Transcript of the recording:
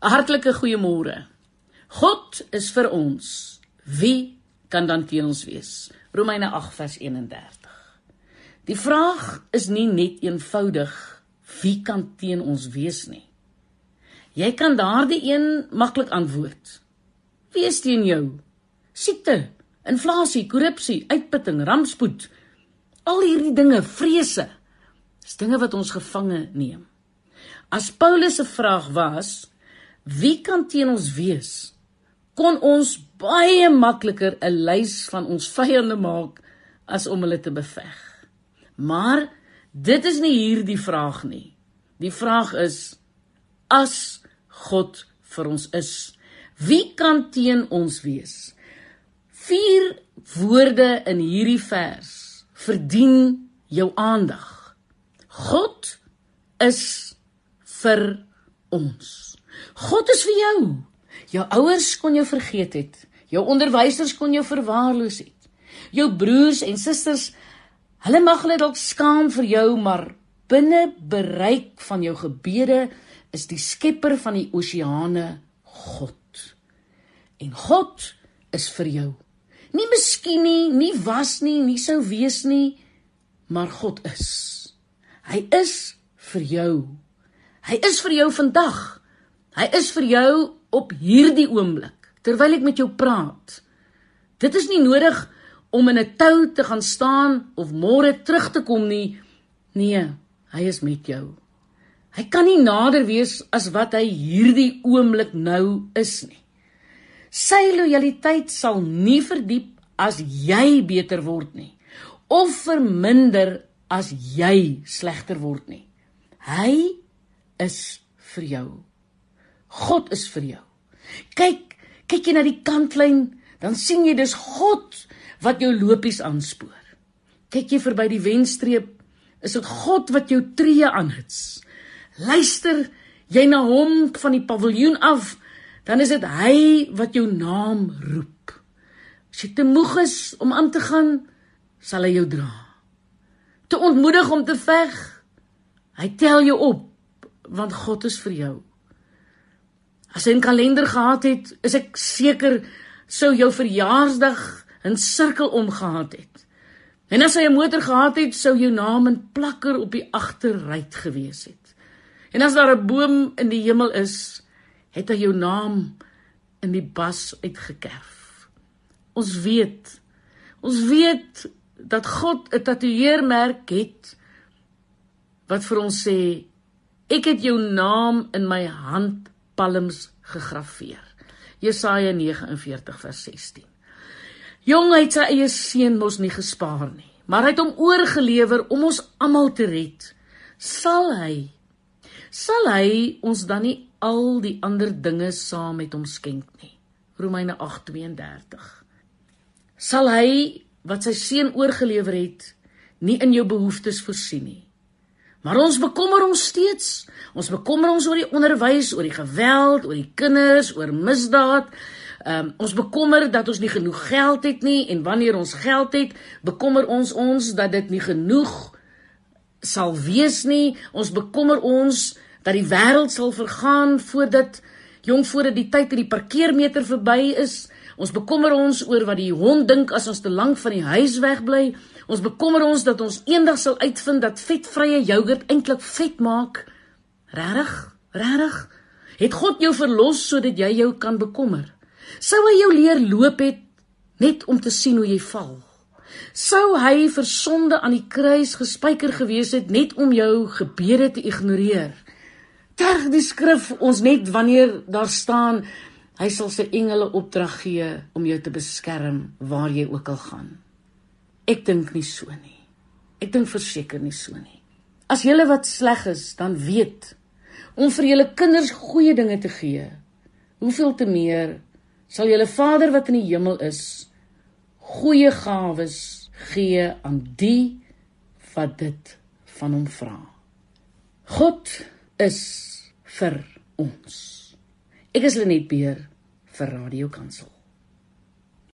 'n Hartlike goeiemôre. God is vir ons. Wie kan dan teen ons wees? Romeine 8 vers 31. Die vraag is nie net eenvoudig wie kan teen ons wees nie. Jy kan daardie een maklik antwoord. Wie is teen jou? Siekte, inflasie, korrupsie, uitputting, rampspoed. Al hierdie dinge, vrese, is dinge wat ons gevange neem. As Paulus se vraag was, wie kan teen ons wees? Kon ons baie makliker 'n lys van ons vyande maak as om hulle te beveg. Maar dit is nie hierdie vraag nie. Die vraag is as God vir ons is, wie kan teen ons wees? Vier woorde in hierdie vers verdien jou aandag. God is vir ons. God is vir jou. Jou ouers kon jou vergeet het. Jou onderwysers kon jou verwaarloos het. Jou broers en susters, hulle mag hulle dalk skaam vir jou, maar binne bereik van jou gebede is die skepper van die oseane God. En God is vir jou. Nie miskien nie, nie was nie, nie sou wees nie, maar God is. Hy is vir jou. Hy is vir jou vandag. Hy is vir jou op hierdie oomblik terwyl ek met jou praat. Dit is nie nodig om in 'n tou te gaan staan of môre terug te kom nie. Nee, hy is met jou. Hy kan nie nader wees as wat hy hierdie oomblik nou is nie. Sy lojaliteit sal nie verdiep as jy beter word nie of verminder as jy slegter word nie. Hy is vir jou. God is vir jou. Kyk, kyk jy na die kantlyn, dan sien jy dis God wat jou lopies aanspoor. Kyk jy verby die wenstreep, is dit God wat jou tree aanhits. Luister jy na hom van die paviljoen af, dan is dit hy wat jou naam roep. As jy te moeg is om aan te gaan, sal hy jou dra. Te ontmoedig om te veg, hy tel jou op want God is vir jou. As hy 'n kalender gehad het, is ek seker sou jou verjaarsdag in sirkel omgehad het. En as hy 'n motor gehad het, sou jou naam in plakker op die agterruit gewees het. En as daar 'n boom in die hemel is, het hy jou naam in die bas uitgekerf. Ons weet, ons weet dat God 'n tatoeëermerk het wat vir ons sê ek het jou naam in my handpalms gegraveer. Jesaja 49 vers 16. Jong het sy eie seun mos nie gespaar nie, maar hy het hom oorgelewer om ons almal te red. Sal hy sal hy ons dan nie al die ander dinge saam met hom skenk nie. Romeine 8:32. Sal hy wat sy seun oorgelewer het, nie in jou behoeftes voorsien nie. Maar ons bekommer ons steeds. Ons bekommer ons oor die onderwys, oor die geweld, oor die kinders, oor misdaad. Ehm um, ons bekommer dat ons nie genoeg geld het nie en wanneer ons geld het, bekommer ons ons dat dit nie genoeg sal wees nie. Ons bekommer ons dat die wêreld sal vergaan voordat jong voordat die tyd in die parkeermeter verby is. Ons bekommer ons oor wat die hond dink as ons te lank van die huis wegbly. Ons bekommer ons dat ons eendag sal uitvind dat vetvrye jogurt eintlik vet maak. Regtig? Regtig? Het God jou verlos sodat jy jou kan bekommer? Sou hy jou leer loop het net om te sien hoe jy val? Sou hy vir sonde aan die kruis gespijker gewees het net om jou gebede te ignoreer? Terg die skrif ons net wanneer daar staan hy sal sy engele opdrag gee om jou te beskerm waar jy ook al gaan. Ek dink nie so nie. Ek dink verseker nie so nie. As julle wat sleg is, dan weet om vir julle kinders goeie dinge te gee. Hoeveel te meer sal julle Vader wat in die hemel is goeie gawes gee aan die wat dit van hom vra. God is vir ons. Ek is Lenet Beer vir Radio Kansel.